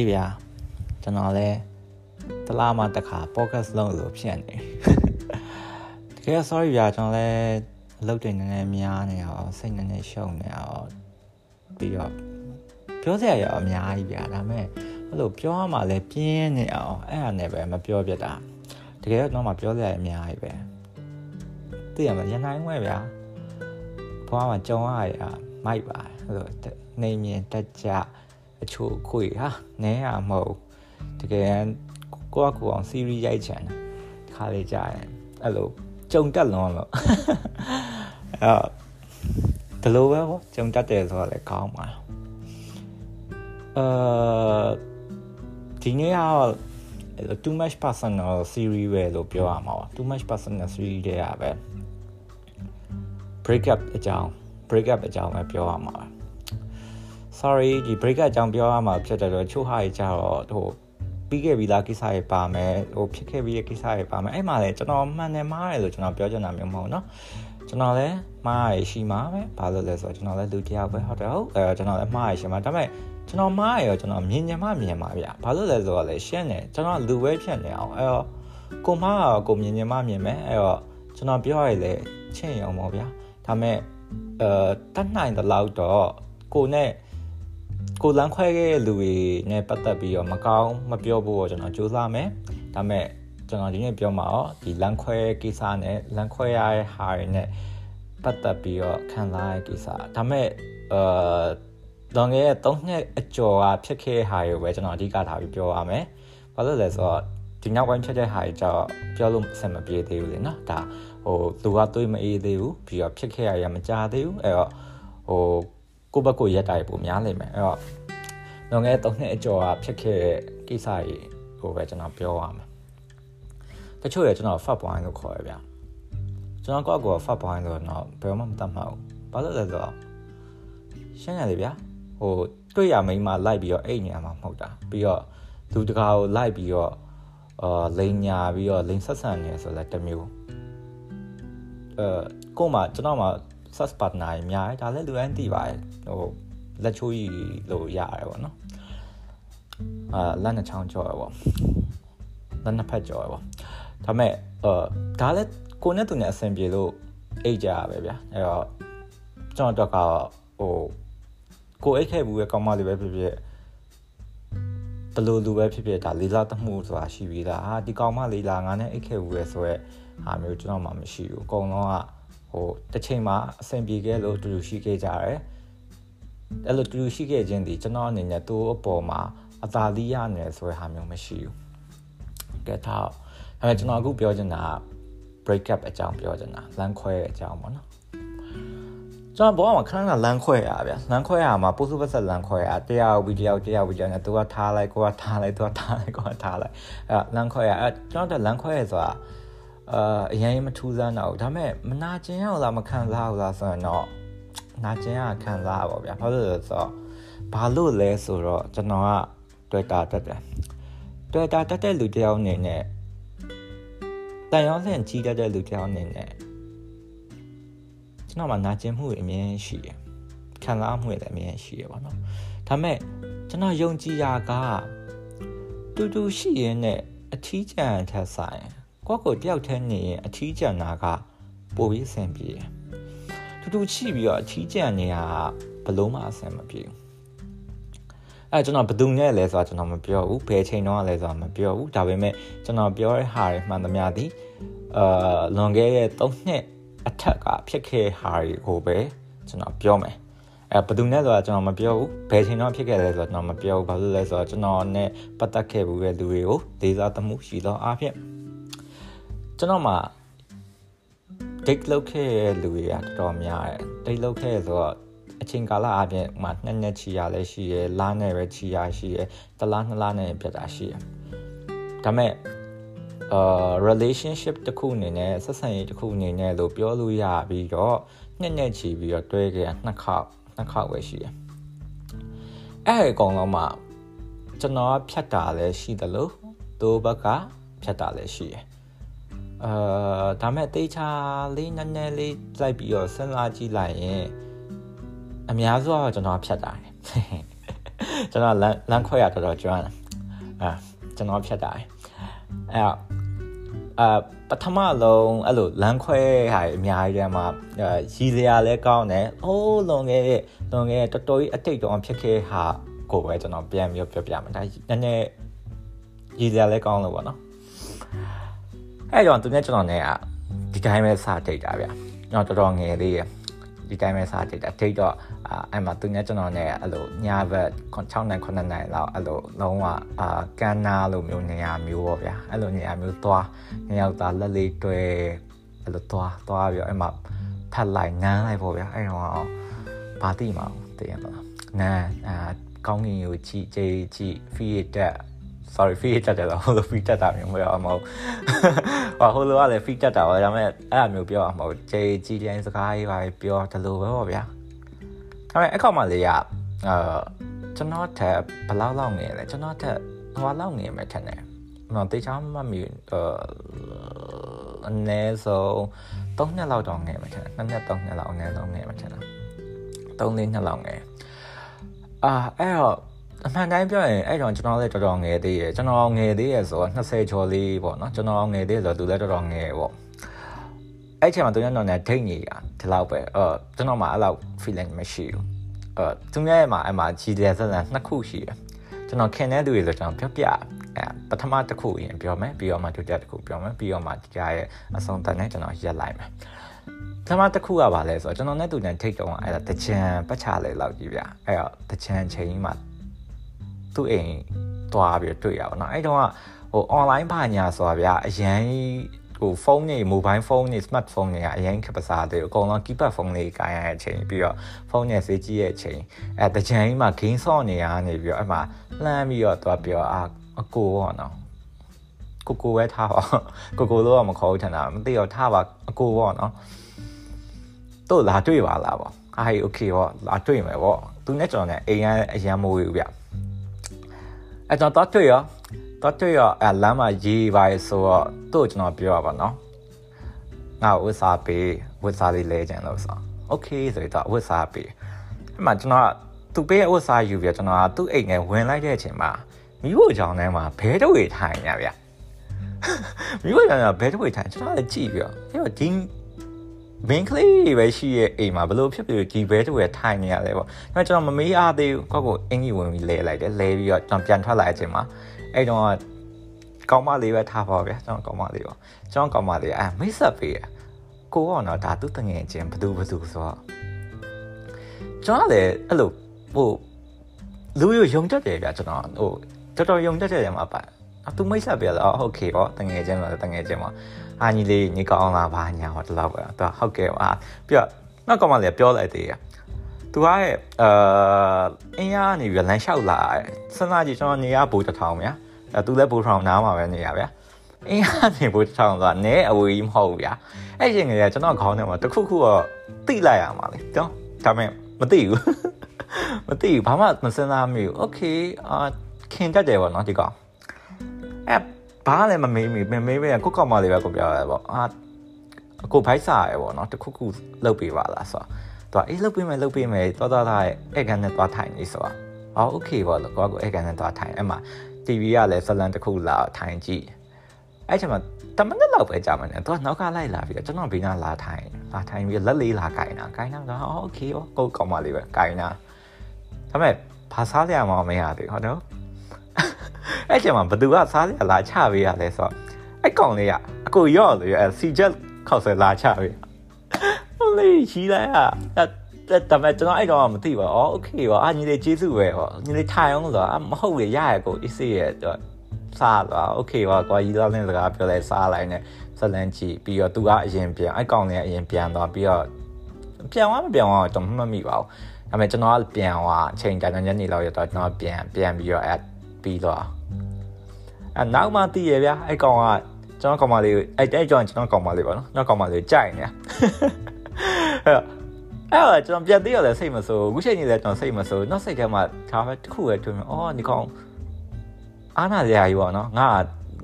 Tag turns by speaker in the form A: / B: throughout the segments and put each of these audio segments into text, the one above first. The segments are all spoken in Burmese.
A: အေးဗျာကျွန်တော်လည်းတလားမှတစ်ခါ podcast လုပ်လို့ဖြစ်နေတကယ် sorry ဗျာကျွန်တော်လည်းအလုပ်တွေနည်းနည်းများနေအောင်စိတ်နည်းနည်းရှုံနေအောင်ပြီးတော့ပြောစရာရအများကြီးဗျာဒါပေမဲ့အဲ့လိုပြောရမှလည်းပြင်းနေအောင်အဲ့ဒါနဲ့ပဲမပြောပြတာတကယ်တော့မှပြောစရာအများကြီးပဲသိရမလားရနိုင်ဝဲဗျာဘွားမှာကြုံရရမိုက်ပါအဲ့လိုနေမြင်တက်ကြ အချို့ခွေဟာနဲရမဟုတ်တကယ်ကိုကကိုအောင် series ရိုက်ချင်တယ်ခါလေးကြာရင်အဲ့လိုကြုံတက်လွန်လို့အဲ့ဒီလိုပဲဟောကြုံတက်တယ်ဆိုတော့လည်းကောင်းပါအာဒီနေ့က too much personal series ပဲလို့ပြောရမှာပါ too much personal series တွေကပဲ break up အကြောင်း break up အကြောင်းပဲပြောရမှာပါ sorry ဒီ break up အကြောင်းပြောရမှာဖြစ်တယ်တော့ချို့ဟာကြီးကြတော့ဟိုပြီးခဲ့ပြီလားကိစ္စတွေပါမယ်ဟိုဖြစ်ခဲ့ပြီးတဲ့ကိစ္စတွေပါမယ်အဲ့မှာလည်းကျွန်တော်မှန်တယ်မှားတယ်လို့ကျွန်တော်ပြောချင်တာမျိုးမဟုတ်เนาะကျွန်တော်လည်းမှားရရှိမှာပဲဘာလို့လဲဆိုတော့ကျွန်တော်လည်းလူတစ်ယောက်ပဲဟုတ်တယ်ဟုတ်အဲကျွန်တော်လည်းမှားရရှိမှာဒါပေမဲ့ကျွန်တော်မှားရရောကျွန်တော်မြင်ညံမှမြင်ပါဗျဘာလို့လဲဆိုတော့လေရှင်းတယ်ကျွန်တော်လူပဲဖြစ်နေအောင်အဲ့တော့ကိုမှားရကိုမြင်ညံမှမြင်မယ်အဲ့တော့ကျွန်တော်ပြောရလေချင်းရုံပေါ့ဗျာဒါပေမဲ့အဲတတ်နိုင်တဲ့လောက်တော့ကိုနဲ့ ကိုလမ်းခွဲခဲ့တဲ့လူတွေနဲ့ပတ်သက်ပြီးတော့မကောင်းမပြောဖို့ကျွန်တော်ကြိုးစားမယ်ဒါပေမဲ့ကျွန်တော်ဒီနေ့ပြောမှာတော့ဒီလမ်းခွဲကိစ္စနဲ့လမ်းခွဲရတဲ့ဟာတွေနဲ့ပတ်သက်ပြီးတော့ခံစားရတဲ့ကိစ္စဒါပေမဲ့အာတော့ငယ်3နှစ်အကျော်ကဖြစ်ခဲ့တဲ့ဟာတွေပဲကျွန်တော်အဓိကထားပြီးပြောရမယ်ဘာလို့လဲဆိုတော့ဒီနောက်ပိုင်းဖြစ်တဲ့ဟာတွေကြောင့်ပြောလို့အဆင်မပြေသေးဘူးလေနော်ဒါဟိုလူကတွေးမအေးသေးဘူးပြီးတော့ဖြစ်ခဲ့ရရမကြသေးဘူးအဲ့တော့ဟို ကိုဘက်ကိုရက်တာပိုများလိမ့်မယ်အဲ့တော့လွန်ခဲ့တဲ့3နှစ်အကျော်ကဖြစ်ခဲ့တဲ့ကိစ္စတွေဟိုပဲကျွန်တော်ပြောရမှာတချို့ရကျွန်တော် fat point လို့ခေါ်ရဗျကျွန်တော်ကောက်ကော fat point လို့တော့ဘယ်မှမတတ်မှဘူးဘာလို့လဲဆိုတော့ရှင်းရတယ်ဗျာဟိုတွေ့ရမိန်းမလိုက်ပြီးတော့အိတ်နေရမှာမဟုတ်တာပြီးတော့လူတကာကိုလိုက်ပြီးတော့အာလိန်ညာပြီးတော့လိန်ဆက်ဆံနေဆိုလဲတမျိုးအဲကို့မှာကျွန်တော်မှာ sus partner အများကြီးဒါလည်းလူတိုင်းသိပါတယ်ဟိုလက်ချိုးကြီးလို့ရတယ်ပေါ့နော်အာလက်နှချောင်းကြော်ရပေါ့လက်နှစ်ဖက်ကြော်ရပေါ့ဒါမဲ့အာဒါလည်းကိုနဲ့သူနဲ့အဆင်ပြေလို့အိတ်ကြရပဲဗျာအဲ့တော့ကျွန်တော်တော့ကဟိုကိုအိတ်ခဲ့ဘူးပဲကောင်းမလေးပဲဖြစ်ဖြစ်ဘလို့လူပဲဖြစ်ဖြစ်ဒါလေးစားတမှုဆိုတာရှိပြီးသားဟာဒီကောင်မလေးလာငါနဲ့အိတ်ခဲ့ဘူးပဲဆိုရဲဟာမျိုးကျွန်တော်မှမရှိဘူးအကုန်လုံးက ဟိုတစ်ချိန်မှာအဆင်ပြေခဲ့လို့တူတူရှိခဲ့ကြတယ်အဲ့လိုတူတူရှိခဲ့ခြင်းဒီကျွန်တော်အနေနဲ့သူ့အပေါ်မှာအသာသီးရနေဆိုတဲ့ဟာမျိုးမရှိဘူးကဲတော့အဲကျွန်တော်အခုပြောချင်တာ break up အကြောင်းပြောချင်တာလမ်းခွဲအကြောင်းပေါ့နော်ကျွန်တော်ဘောမှာခဏခဏလမ်းခွဲရဗျာလမ်းခွဲရမှာပို့စုပတ်ဆက်လမ်းခွဲရတရားဝီတရားတရားဝီတရားနဲ့သူကထားလိုက်ကိုကထားလိုက်သူကထားလိုက်ကိုကထားလိုက်အဲလမ်းခွဲရအဲကျွန်တော်တို့လမ်းခွဲရဆိုတာ အာအရင်မထူးဆန်းတော့ဒါပေမဲ့မနာကျင်ရလားမခံစားဘူးလားဆိုရင်တော့နာကျင်ရခံစားပါဗျာဘာလို့လဲဆိုတော့ဘာလို့လဲဆိုတော့ကျွန်တော်က Twitter တက်တယ် Twitter တက်တဲ့လူတယောက်အနေနဲ့တန်ရောင်းစင်ကြီးတတ်တဲ့လူတယောက်အနေနဲ့ကျွန်တော်မှနာကျင်မှုတွေအမြင်ရှိတယ်ခံစားမှုတွေလည်းအမြင်ရှိရပါတော့ဒါပေမဲ့ကျွန်တော်ယုံကြည်ရာကတူတူရှိရင်နဲ့အထီးကျန်ထက်ဆိုင် ကိုယ့်ကိုတယောက်တည်းနေရင်အထီးကျန်တာကပိုပြီးအဆင်ပြေတယ်တူတူချိပြီးတော့အထီးကျန်နေတာဘလုံးမှအဆင်မပြေဘူးအဲကျွန်တော်ဘယ်သူနဲ့လဲဆိုတာကျွန်တော်မပြောဘူးဘယ်ချိန်တော့လဲဆိုတာမပြောဘူးဒါပေမဲ့ကျွန်တော်ပြောတဲ့ဟာတွေမှန်သမျှသည်အာလွန်ခဲ့တဲ့3နှစ်အထက်ကဖြစ်ခဲ့ဟာတွေကိုပဲကျွန်တော်ပြောမယ်အဲဘယ်သူနဲ့ဆိုတာကျွန်တော်မပြောဘူးဘယ်ချိန်တော့ဖြစ်ခဲ့လဲဆိုတာကျွန်တော်မပြောဘူးဘာလို့လဲဆိုတော့ကျွန်တော်နဲ့ပတ်သက်ခဲ့ဘူးတဲ့လူတွေကိုလေးစားသမှုရှိသောအားဖြင့် ကျွန်တော်မှာ date လုပ်ခဲ့တဲ့လူတွေကတော်တော်များတယ် date လုပ်ခဲ့ဆိုတော့အချိန်ကာလအပြင်မှာနှစ်နှစ်ချီရလဲရှိရယ်လနဲ့ပဲချီရရှိရယ်တလားနှစ်လားနဲ့ပြတ်တာရှိရယ်ဒါမဲ့အာ relationship တစ်ခုအနေနဲ့ဆက်ဆံရေးတစ်ခုအနေနဲ့လို့ပြောလို့ရပြီးတော့နှစ်နှစ်ချီပြီးတော့တွဲခဲ့နှစ်ခေါက်နှစ်ခေါက်ပဲရှိရယ်အဲ့ဒီအကောင်လုံးမှာကျွန်တော်ဖြတ်တာလည်းရှိတယ်လို့သူဘက်ကဖြတ်တာလည်းရှိရယ် အာဒါမဲ့တေချာလေးနည်းနည်းလေးလိုက်ပြီးတော့စဉ်းစားကြည့်လိုက်ရင်အများစုကတော့ကျွန်တော်ဖြတ်တာတယ်ကျွန်တော်လမ်းလမ်းခွဲရတော်တော်ကျွမ်းတယ်အာကျွန်တော်ဖြတ်တာအဲ့တော့အာပထမလုံးအဲ့လိုလမ်းခွဲဟာအများကြီးတည်းမှာရီစရာလည်းကောင်းတယ်။အိုးလွန်ခဲ့တဲ့လွန်ခဲ့တော်တော်ကြီးအတိတ်တောင်ဖြစ်ခဲ့ဟာကိုပဲကျွန်တော်ပြန်ပြီးပြောပြမယ်။ဒါနည်းနည်းရီစရာလည်းကောင်းလို့ပေါ့နော်။ အဲ့တော့သူနဲ့ကျွန်တော်နဲ့ဒီတိုင်းပဲစတိတ်တာဗျ။ကျွန်တော်တော်တော်ငယ်လေးရဒီတိုင်းပဲစတိတ်တာတိတ်တော့အဲ့မှာသူနဲ့ကျွန်တော်နဲ့အဲ့လိုညဘက်6နိုင်9နိုင်လောက်အဲ့လိုလုံးဝအာကန်နာလိုမျိုးနေရာမျိုးပေါ့ဗျာအဲ့လိုနေရာမျိုးသွားနေရောက်သားလက်လေးတွဲအဲ့လိုသွားသွားပြီးအဲ့မှာဖတ်လိုက်နမ်းလိုက်ပေါ့ဗျာအဲ့တော့ဘာတိမှာတည်ရမလားနမ်းအာကောင်းကင်ကိုကြည့်ကြည့်ကြည့် feed တက် sorry feed တက်တယ်တော့ဟိုလို feed တက်တာမျိုးမဟုတ်အောင်မဟုတ်ဟောဟိုလိုကလည်း feed တက်တာပါဒါပေမဲ့အဲ့အမျိုးပြောအောင်မဟုတ်ကြည့်ကြည့်တိုင်းစကားကြီးပါပြောတယ်လို့ပဲပေါ့ဗျာဒါပေမဲ့အခါမှလေးကအာကျွန်တော်ထက်ဘယ်လောက်လောက်ငယ်လဲကျွန်တော်ထက်ဟိုလောက်ငယ်မယ်ထင်တယ်နော်တေချာမမီအာအနည်းဆုံး3နှစ်လောက်တော့ငယ်မယ်ထင်တယ်2နှစ်3နှစ်လောက်အနည်းဆုံးငယ်မယ်ထင်တယ်3လေးနှစ်လောက်ငယ်အာအဲ့တော့ အမှန်တိုင်းပြောရင်အဲ့တော့ကျွန်တော်လည်းတော်တော်ငယ်သေးရယ်ကျွန်တော်ငယ်သေးရယ်ဆိုတော့20ကျော်လေးပေါ့နော်ကျွန်တော်ငယ်သေးဆိုတော့သူလည်းတော်တော်ငယ်ပေါ့အဲ့ချိန်မှာသူညတော့နဲ့ဒိတ်နေတာဒီလောက်ပဲအဲကျွန်တော်မှအဲ့လောက် feeling မရှိဘူးအဲသူများရဲ့မှာအဲ့မှာကြည်တယ်ဆက်ဆံနှစ်ခုရှိတယ်ကျွန်တော်ခင်တဲ့သူတွေဆိုကျွန်တော်ပြောပြအဲပထမတစ်ခုရင်ပြောမယ်ပြီးတော့မှဒုတိယတစ်ခုပြောမယ်ပြီးတော့မှဒီကြားရဲ့အဆုံးသတ်နဲ့ကျွန်တော်ရက်လိုက်မယ်ပထမတစ်ခုကပါလဲဆိုတော့ကျွန်တော်နဲ့သူနဲ့ထိတ်တုံးအဲ့ဒါတချံပတ်ချလေလောက်ကြီးဗျအဲ့တော့တချံချိန်မှာ သူ့အိမ်သွားပြီးတွေ့ရပါတော့အဲ့တုန်းကဟို online ဘာညာဆိုတာဗျာအရင်ဟိုဖုန်းတွေ mobile phone တွေ smartphone တွေကအရင်ခက်ပစားသေးအကုန်လုံး keypad phone တွေကိုင်ရတဲ့အချိန်ပြီးတော့ဖုန်းနဲ့ဈေးကြီးရဲ့အချိန်အဲတကြိမ်မှာ game ဆော့နေရနေပြီးတော့အဲ့မှာလှမ်းပြီးတော့သွားပြီးတော့အာအကိုပေါ့နော်ကိုကိုပဲထားပါကိုကိုလို့ကမခေါ်ဘူးထင်တာမသိတော့ထားပါအကိုပေါ့နော်တို့လာတွေ့ပါလားပေါ့အားကြီး okay ပေါ့လာတွေ့မယ်ပေါ့သူနဲ့ကျွန်တော်နဲ့အိမ်ရအရန်မိုးဘူးဗျ အဲ့တော့တော့တွေ့ရောတော့တွေ့ရအလမ်းမှာရေးပါဆိုတော့သူ့ကျွန်တော်ပြောရပါနော်ငါဝစ်စားပေးဝစ်စားလေးလဲကြတယ်လို့ဆိုโอเคဆိုတော့ဝစ်စားပေးအဲ့မှာကျွန်တော်သူပေးဝစ်စားယူပြကျွန်တော်ကသူ့အိမ်နဲ့ဝင်လိုက်တဲ့အချိန်မှာမိဖို့ကြောင်ထဲမှာဘဲတဝေထိုင်ရဗျမိဖို့ကြောင်ကဘဲတဝေထိုင်ကျွန်တော်လည်းကြည့်ပြီးတော့အဲ့တော့ဒီ မင်းကလေးပဲရှိရဲ့အိမ်မှာဘလို့ဖြစ်ပြီးဒီဘဲတဝဲထိုင်နေရလဲပေါ့။ဒါကျွန်တော်မမေးအားသေးဘူး။ကောက်ကိုအင်ကြီးဝင်ပြီးလဲလိုက်တယ်။လဲပြီးတော့ကျွန်တော်ပြန်ထွက်လာတဲ့အချိန်မှာအဲ့တော့ကောင်းမလေးပဲထားပါဗျာကျွန်တော်ကောင်းမလေးပါကျွန်တော်ကောင်းမလေးအဲမိတ်ဆက်ပေးရကိုကတော့ဒါသူတငယ်ချင်းဘသူဘသူဆိုတော့ကျွန်တော်လည်းအဲ့လိုဟိုလူရယုံတတ်တယ်ဗျာကျွန်တော်ဟိုတော်တော်ယုံတတ်တယ်မှာပါအတူမိတ်ဆက်ပေးလားဟုတ်ကဲ့ပေါ့တငယ်ချင်းပါတငယ်ချင်းပါ အာညီလေးညီကောင်းလားဘာညာဟောတလောက်ပဲသူဟုတ်ကဲ့ပါပြီးတော့နောက်ကောင်မလေးပြောလိုက်သေးရသူကရဲ့အာအင်းရနေပြီးလမ်းလျှောက်လာစဉ်းစားကြည့်ကျွန်တော်နေရဘူတထောင်ဗျာအဲသူလည်းဘူထောင်နားမှာပဲနေရဗျာအင်းရနေဘူတထောင်ဆိုတာနဲအဝေးကြီးမဟုတ်ဘူးဗျာအဲ့ချိန်ကလေးကျွန်တော်ခေါင်းထဲမှာတခုခုတော့တိလိုက်ရမှာလေတော့ဒါပေမဲ့မသိဘူးမသိဘူးဘာမှမစဉ်းစားမိဘူးโอเคအာခင်တတ်တယ်ပေါ့နော်ဒီကောင်အဲ ဘာလည်းမမေးမိမမေးပဲကိုကောက်မလေးပဲကိုပြောရဲပေါ့အာကိုဘိုက်စားရဲပေါ့နော်တခုခုလုပ်ပေးပါလားဆိုတော့သူကအေးလုပ်ပေးမယ်လုပ်ပေးမယ်တော်တော်သားအဲ့ကန်နဲ့သွားထိုင်နေဆိုတော့အော်โอเคပေါ့လို့ကိုကအဲ့ကန်နဲ့သွားထိုင်အဲ့မှာ TV ကလည်းဇလန်တစ်ခုလာထိုင်ကြည့်အဲ့ချိန်မှာတမန်လောက်ပဲကြာမှန်းတယ်သူကနောက်ကလိုက်လာပြီးတော့ကျွန်တော်ဘေးနားလာထိုင်လာထိုင်ပြီးလက်လေးလာကင်တာကင်တာကအော်โอเคရောကိုကောင်းပါလေးပဲကင်တာဒါပေမဲ့ဘာစားရမှာမရသေးဟုတ်တော့ အဲ့ချိန်မှာဘသူကစားရလာချပေးရလဲဆိုတော့အဲ့ကောင်လေးကအကိုရော့လို့အဲ့စီချက်ခောက်ဆယ်လာချပေးဟုတ်လေရှိလိုက်อ่ะဒါပေမဲ့ကျွန်တော်အဲ့တော့မသိပါဘူး။အော်โอเคပါ။အာညီလေးကျေးဇူးပဲဟော။ညီလေးထိုင်အောင်ဆိုတာမဟုတ်လေရရကိုအစ်စေးရဲ့စားတော့โอเคပါကွာရီသားလင်းစကားပြောလဲစားလိုက်နဲ့ဇလန်ကြည့်ပြီးတော့သူကအရင်ပြန်အဲ့ကောင်လေးကအရင်ပြန်သွားပြီးတော့ပြန်သွားမပြန်သွားတော့မမှတ်မိပါဘူး။ဒါပေမဲ့ကျွန်တော်ကပြန်သွားအချိန်ကြာညနေလောက်ရတော့ကျွန်တော်ပြန်ပြန်ပြီးတော့အဲ့ပြီးတော့ အဲ့နောက်မှတည်ရဗျာအဲ့ကောင်ကကျွန်တော်ကောင်မလေးအဲ့အဲ့ကြောင့်ကျွန်တော်ကောင်မလေးပါနော်ကျွန်တော်ကောင်မလေးကြိုက်နေအဲ့အဲ့တော့ကျွန်တော်ပြတ်သေးရလဲစိတ်မဆိုးအခုချိန်ကြီးလဲကျွန်တော်စိတ်မဆိုးနောက်စိတ်ထဲမှာဒါပဲတစ်ခုပဲတွေ့မြင်အော်ဒီကောင်အားနာစရာကြီးပေါ့နော်ငါ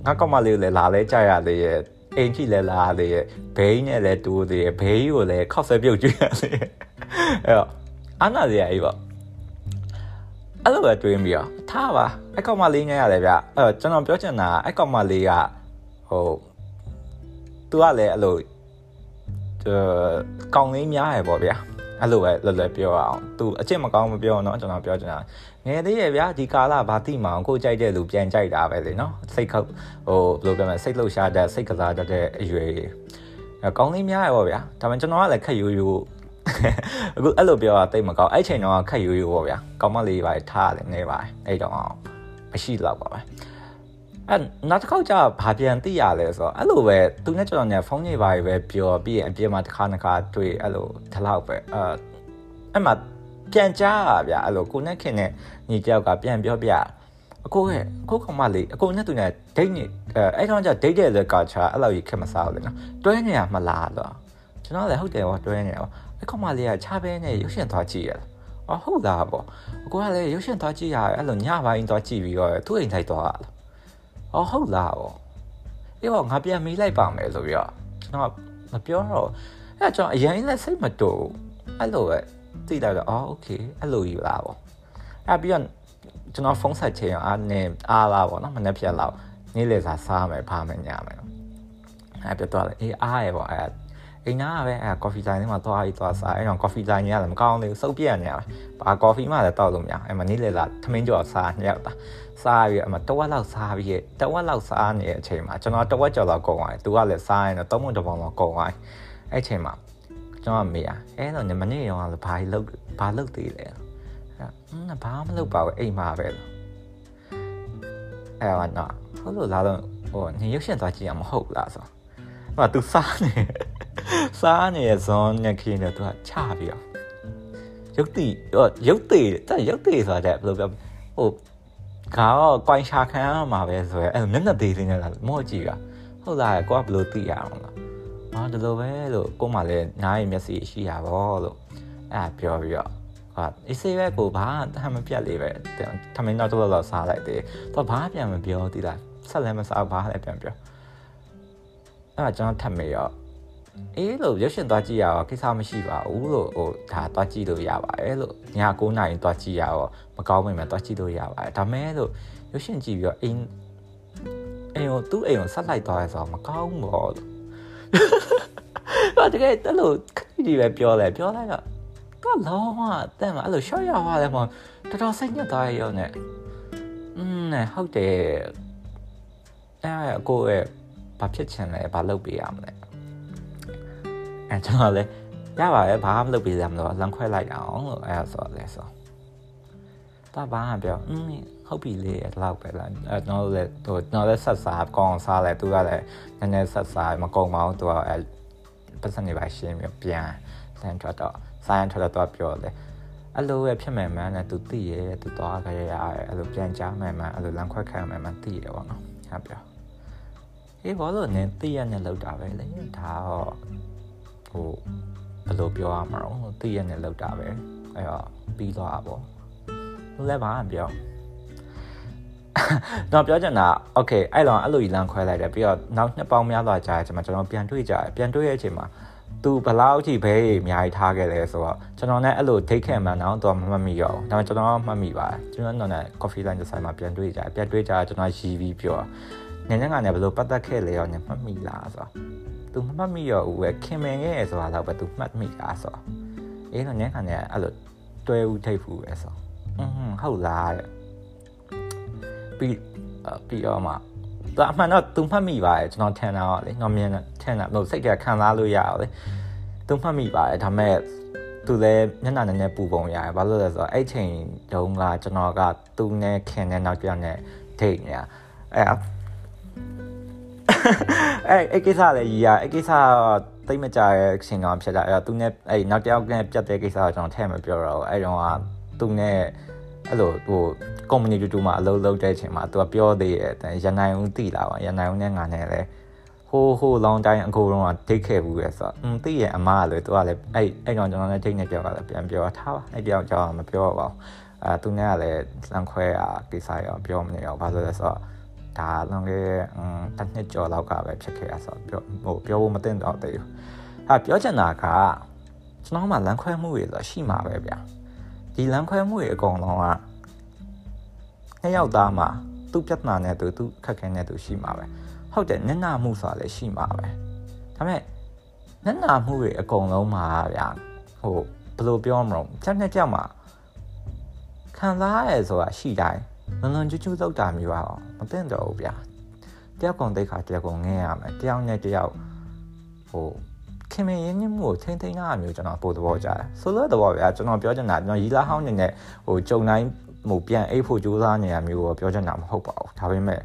A: ငါကောင်မလေးကိုလည်းလာလဲကြရလေရဲ့အိမ်ကြီးလည်းလာလေရဲ့ဘိန်းနဲ့လည်းတူသေးရဲ့ဘေးကိုလည်းခောက်ဆွဲပြုတ်ကြည့်ရလေအဲ့တော့အားနာစရာကြီးပေါ့ အဲ့လိုပဲတွေးပြီးတော့ထားပါအဲ့ကောင်မလေးငယ်ရတယ်ဗျအဲ့ကျွန်တော်ပြောချင်တာအဲ့ကောင်မလေးကဟိုသူကလည်းအဲ့လိုကောင်းလေးများရပေါ့ဗျာအဲ့လိုပဲလွယ်လွယ်ပြောအောင်သူအချစ်မကောင်းမပြောတော့ကျွန်တော်ပြောချင်တာငယ်သေးရဲ့ဗျာဒီကာလဘာတိမအောင်ကိုကြိုက်တဲ့လူပြန်ကြိုက်တာပဲလေနော်စိတ်ခုတ်ဟိုဘယ်လိုပြောမလဲစိတ်လှုပ်ရှားတဲ့စိတ်ကစားတတ်တဲ့အရွယ်ကောင်းလေးများရပေါ့ဗျာဒါပေမဲ့ကျွန်တော်ကလည်းခက်ယူယူ အခုအဲ့လိုပြောတာတိတ်မကောင်းအဲ့ချိန်တော့ခက်ယူယူပေါ့ဗျာကောင်းမလေးပါထားတယ်နေပါအဲ့တော့မရှိတော့ပါပဲအဲ့နောက်တစ်ခေါက်ကျဘာပြန်သိရလဲဆိုတော့အဲ့လိုပဲသူနဲ့ကျွန်တော်နဲ့ဖုန်းကြီးပါပဲပြောပြီးရင်အပြင်မှာတစ်ခါတစ်ခါတွေ့အဲ့လိုဒီလောက်ပဲအဲ့အဲ့မှာပြန်ကြားရဗျအဲ့လိုကိုနဲ့ခင်နဲ့ညီတယောက်ကပြန်ပြောပြအကိုရဲ့အကိုကောင်မလေးအကိုနဲ့သူနဲ့ဒိတ်နေအဲ့တော့ကျဒိတ်တဲ့လေကာချာအဲ့လိုကြီးခက်မစားဘူးလေနော်တွဲနေရမလားတော့ကျွန်တော်လည်းဟုတ်တယ်ဟောတွဲနေရော အဲ့ကောင်မလေးကချားပဲနဲ့ရုပ်ရှင်သွားကြည့်ရလားအော်ဟုတ်လားပေါ့အကိုကလည်းရုပ်ရှင်သွားကြည့်ရအဲ့လိုညပိုင်းသွားကြည့်ပြီးတော့သူ့အိမ်ထိုက်သွားလားအော်ဟုတ်လားပေါ့အေးပေါ့ငါပြန်မေးလိုက်ပါမယ်ဆိုပြီးတော့ကျွန်တော်မပြောတော့အဲ့ကျွန်တော်အရင်လည်းစိတ်မတူအဲ့လိုပဲသိလိုက်တော့အော်โอเคအဲ့လိုယူလာပေါ့အဲ့ပြီးတော့ကျွန်တော်ဖုန်းဆက်ချင်အားနဲ့အားလာပေါ့နော်မနေ့ဖြတ်လောက်နေ့လေစာစားမယ်ဖားမယ်ညမယ်အဲ့ပြတော့အေးအားရပေါ့အဲ့ အိမ်နာကပဲအဲကော်ဖီဆိုင်ထဲမှာသွားပြီးသွားစားအဲ့တော့ကော်ဖီဆိုင်ကြီးကလည်းမကောင်းသေးဘူးစုပ်ပြက်နေရပဲဘာကော်ဖီမှလည်းတောက်လို့မရအဲ့မှာနေ့လေလာထမင်းကြော်စားညက်တာစားပြီးအမတဝက်လောက်စားပြီးတဝက်လောက်စားနေတဲ့အချိန်မှာကျွန်တော်တဝက်ကျော်လောက်ကုန်သွားတယ်သူကလည်းစားရင်တော့သုံးပုံတစ်ပုံလောက်ကုန်သွားအဲ့ချိန်မှာကျွန်တော်မေးရအဲ့တော့ညမနေ့ရောလည်းဘာလုပ်ဘာလုပ်သေးလဲအဲ့ဘာမှမလုပ်ပါဘူးအိမ်မှာပဲလို့အဲ့တော့ဟုတ်လို့လာတော့ဟိုညရုပ်ရှင်သွားကြည့်ရမဟုတ်လားဆိုဟိုသူစားနေ စားနေဇွန်ညခင်းတော့သူကချပြီးတော့ရုပ်တိရုပ်တိတဲ့ရုပ်တိဆိုတဲ့ဘယ်လိုပြောဟိုကတော့ကွိုင်းရှာခံရမှာပဲဆိုရဲအဲ့မျက်နှာသေးသေးနဲ့လာမော့ကြည့်တာဟုတ်လားကိုကဘယ်လိုသိရအောင်လဲအာဒီလိုပဲလို့ကိုမှလည်းနားရမျက်စိရှိရပါလို့အဲ့ပြောပြီးတော့ဟာအေးစေးပဲကိုဘာတမ်းမပြတ်လေးပဲထမင်းတော့တော့တော့စားလိုက်သေးတော့ဘာပြန်မပြောသေးလားဆက်လည်းမစားဘာလည်းပြန်ပြောအဲ့ကျွန်တော်ထပ်မေရော အေးလို့ရုပ်ရှင်သွားကြည့်ရတော့ကိစ္စမရှိပါဘူးလို့ဟိုဒါသွားကြည့်လို့ရပါတယ်လို့ည9နာရီသွားကြည့်ရတော့မကောင်းမိမယ်သွားကြည့်လို့ရပါတယ်ဒါမဲ့လို့ရုပ်ရှင်ကြည့်ပြီးတော့အိမ်အိမ်ကိုသူ့အိမ်ကိုဆက်လိုက်သွားရဲဆိုတော့မကောင်းဘူးပေါ့လို့ဟာတကယ်တလို့ခရီးပဲပြောလဲပြောလိုက်တော့တော့လုံးဝတဲ့မှာအဲ့လိုရှော့ရသွားတယ်မတော်တော်စိတ်ညစ်သွားရောနဲ့อืมနဲ့ဟုတ်တယ်အဲ့ကိုရဲ့ဘာဖြစ်ချင်လဲဘာလုပ်ပေးရမလဲ အဲကျွန်တော်လည်းရပါရဲ့ဘာမှမလုပ်ပေးရမလို့လမ်းခွဲလိုက်အောင်လို့အဲဆိုလဲဆိုတော့ဘာမှပြောอืมဟုတ်ပြီလေအဲ့လောက်ပဲလားအဲကျွန်တော်လည်းဟိုကျွန်တော်လည်းဆက်စားကောင်းစားလဲသူကလည်းနည်းနည်းဆက်စားမကုန်ပါဘူးသူကအဲပတ်စံနေပါရှင်းပြီးပြန်ဆန်ထွက်တော့ဆိုင်ထွက်တော့ပြောတယ်အဲ့လိုပဲဖြစ်မယ်မှန်းနဲ့သူသိရဲသူသွားကြရရအဲ့လိုပြန်ကြားမယ်မှန်းအဲ့လိုလမ်းခွဲခံမယ်မှန်းသိရပေါ့နော်ဟာပြောအေးဘာလို့နင်းသိရနဲ့လောက်တာပဲလေဒါတော့ ဟိုဘယ်လိုပြောရမှာတော့သိရနဲ့လောက်တာပဲအဲ့တော့ပြီးသွားတာပေါ့လည်းဘာမှပြောတော့ပြောချင်တာ okay အဲ့တော့အဲ့လိုကြီးလမ်းခွဲလိုက်တယ်ပြီးတော့နောက်နှစ်ပေါင်းများစွာကြာကျွန်တော်ကျွန်တော်ပြန်တွေ့ကြတယ်ပြန်တွေ့ရဲ့အချိန်မှာသူဘလောက်ထိဘဲအများကြီးထားခဲ့လဲဆိုတော့ကျွန်တော်လည်းအဲ့လိုဒိတ်ခဲ့မှန်းတော့တော့မမှတ်မိရောဒါပေမဲ့ကျွန်တော်မှတ်မိပါတယ်ကျွန်တော်တော့လည်း coffee line ဆိုင်မှာပြန်တွေ့ကြတယ်ပြန်တွေ့ကြကျွန်တော်ရီးပြီးပြောနင်းကနေဘယ်လိုပတ်သက်ခဲ့လဲရောညမှတ်မိလားဆိုတော့ သူမမှတ်မိရောဦးပဲခင်မင်ခဲ့ဆိုတာတော့ပဲသူမှတ်မိတာဆိုတော့အေးတော့နင်းကနေအဲ့လိုတွဲဦးထိတ်ဖူးပဲဆိုอืมဟုတ်လားတဲ့ပြီးပြီးတော့မှသူအမှန်တော့သူမှတ်မိပါတယ်ကျွန်တော်ထင်တာတော့လေကျွန်တော်မြင်ထင်တာလို့စိတ်ကခံစားလို့ရအောင်လေသူမှတ်မိပါတယ်ဒါပေမဲ့သူလည်းမျက်နှာနဲ့ပူပုံရတယ်ဘာလို့လဲဆိုတော့အဲ့ချိန်တုန်းကကျွန်တော်ကသူနဲ့ခင်နဲ့နောက်ပြောင်းနဲ့ဒိတ်နေအဲ့ အဲအဲ့ကိစ္စလည်းကြီးရအဲ့ကိစ္စတိတ်မကြရဲ့အချိန်ကောင်ဖြစ်တာအဲ့ဒါသူနဲ့အဲ့နောက်တယောက်နဲ့ပြတ်တဲ့ကိစ္စကိုကျွန်တော်ထည့်မပြောတော့ဘူးအဲ့တော့ကသူနဲ့အဲ့လိုဟို company တူတူမှာအလုပ်လုပ်တဲ့အချိန်မှာသူကပြောသေးတယ်ရန်နိုင်ဦးတိလာပါရန်နိုင်ဦးနဲ့ငါနဲ့လည်းဟိုးဟိုး long time အခုတော့ဒိတ်ခဲ့ဘူးလေဆိုတော့อืมတိရဲ့အမကလေသူကလည်းအဲ့အဲ့တော့ကျွန်တော်လည်းဒိတ်နဲ့ပြောတာလည်းပြန်ပြောထားပါအဲ့ပြောင်းကြောင်းမပြောပါဘူးအဲသူနဲ့ကလည်းလန်ခွဲတာကိစ္စရောပြောမနေတော့ဘာလို့လဲဆိုတော့ ဒါလွန်ခဲ့อืมတစ်နှစ်ကျော်လောက်ကပဲဖြစ်ခဲ့ရဆိုတော့ပြောဟိုပြောဖို့မတင်တော့သေးဘူးဟာပြောချင်တာကကျွန်တော်မှလမ်းခွဲမှုတွေဆိုရှိမှာပဲဗျာဒီလမ်းခွဲမှုတွေအကုန်လုံးကနှစ်ယောက်သားမှာသူ့ပြဿနာနဲ့သူသူ့ခက်ခဲနဲ့သူရှိမှာပဲဟုတ်တယ်နစ်နာမှုဆိုတာလည်းရှိမှာပဲဒါပေမဲ့နစ်နာမှုတွေအကုန်လုံးမှာဗျာဟိုဘယ်လိုပြောမလို့ချက်နဲ့ကြောက်မှာခံစားရဲဆိုတာရှိတိုင်း လွန်လွန်ကျူးကျူးလောက်တာမျိုးအောင်မသိတော့ဘူးဗျာတယောက်ကောင်တိတ်ခါတယောက်ကောင်ငဲရမယ်တယောက်နဲ့တယောက်ဟိုခင်မင်းရင်းနှီးမှုကိုထိမ့်သိမ်းတာမျိုးကျွန်တော်ပို့သဘောကြတယ်ဆိုလိုတဲ့ဘောဗျာကျွန်တော်ပြောချင်တာကျွန်တော်ရီလာဟောင်းနေနဲ့ဟိုကြုံတိုင်းဟိုပြန်အိတ်ဖို့ကြိုးစားနေရမျိုးကိုပြောချင်တာမဟုတ်ပါဘူးဒါပေမဲ့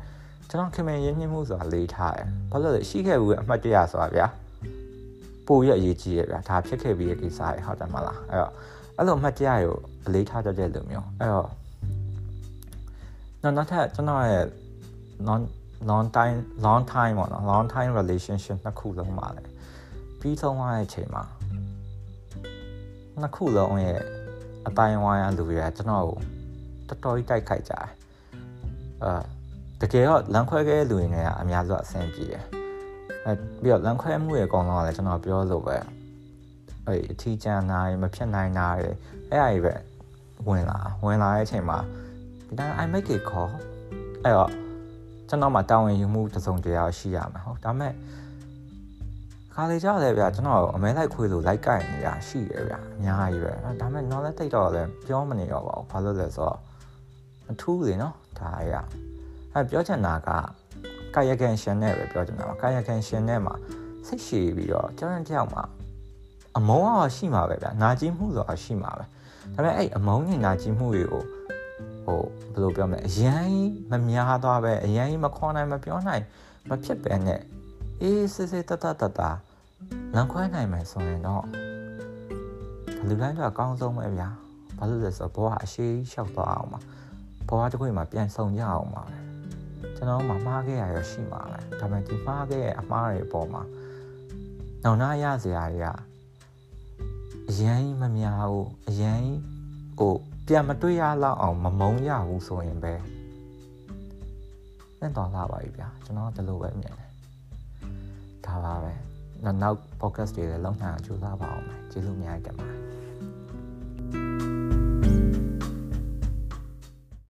A: ကျွန်တော်ခင်မင်းရင်းနှီးမှုဆိုတာလေးထားတယ်ဘာလို့လဲရှိခဲ့ဘူးအမှတ်တရဆိုတာဗျာပို့ရအရေးကြီးရဗျာဒါဖြစ်ခဲ့ပြီးရဲ့ကိစ္စရဟုတ်တယ်မလားအဲ့တော့အဲ့လိုအမှတ်တရကိုအလေးထားတတ်တဲ့လူမျိုးအဲ့တော့ နောက်ထပ်ကျွန်တော်ရဲ့ long long time long time ပေါ့နော် long time relationship နှစ်ခုလုံးပါလေပြီးဆုံးသွားတဲ့အချိန်မှာနှစ်ခုလုံးရဲ့အတိုင်းဝိုင်းအလူတွေကကျွန်တော်ကိုတော်တော်ကြီးတိုက်ခိုက်ကြတယ်အာတကယ်တော့လမ်းခွဲခဲ့တဲ့လူတွေနဲ့ကအများစုအဆင်ပြေတယ်အဲပြီးတော့လမ်းခွဲမှုရဲ့အကောင်လုံးကလည်းကျွန်တော်ပြောလို့ပဲအဲ့အထီးကျန်တာမဖြစ်နိုင်တာတွေအဲ့အရာတွေပဲဝင်လာဝင်လာတဲ့အချိန်မှာ ဒီတိုင်း I make it call အဲ့တော့ကျွန်တော်မှတာဝန်ယူမှုတစုံတရာရှိရမှာဟုတ်ဒါပေမဲ့ခါလေကြတယ်ဗျာကျွန်တော်အမဲလိုက်ခွေးလို့လိုက်ကြိုက်နေတာရှိတယ်ဗျာအများကြီးပဲဒါပေမဲ့တော့လည်းတိတ်တော့လည်းပြောမနေတော့ပါဘူးဘာလို့လဲဆိုတော့အထူးလေနော်ဒါရအဲပြောချင်တာကကာယကံရှင်နဲ့ပဲပြောချင်တာပါကာယကံရှင်နဲ့မှာစိတ်ရှည်ပြီးတော့ကျွန်တော်တယောက်မှာအမုန်းအောင်ရှိမှာပဲဗျာနာကျင်မှုဆိုတာရှိမှာပဲဒါပေမဲ့အဲ့အမုန်းနဲ့နာကျင်မှုတွေကို ဟိုဘယ်လိုပြောမလဲအရန်မများသွားပဲအရန်မခေါ်နိုင်မပြောနိုင်မဖြစ်ပဲနဲ့အေးစစ်စစ်တတတတလမ်းခွဲနိုင်မယ်ဆိုရင်တော့လူတိုင်းတော့အကောင်းဆုံးပဲဗျာဘာလို့လဲဆိုတော့ဘဝအရှိလျှောက်သွားအောင်ပါဘဝတစ်ခုမှာပြန်ဆောင်ကြအောင်ပါပဲကျွန်တော်မှမှားခဲ့ရရရှိမှာပဲဒါပေမဲ့ဒီမှားခဲ့ရဲ့အမှားတွေအပေါ်မှာနောက်နာရစရာတွေကအရင်မများဘူးအရင်ဟို ပြန်မတွေ့ရတော့အောင်မမုံရဘူးဆိုရင်ပဲနဲ့တော်လာပါပြီဗျာကျွန်တော်ဒီလိုပဲမြင်တယ်ဒါပါပဲနောက် podcast တွေလည်းလုံးနိုင်အောင်ကြိုးစားပါအောင်မယ်ကျေးဇူးအများကြီးတင်ပါတယ်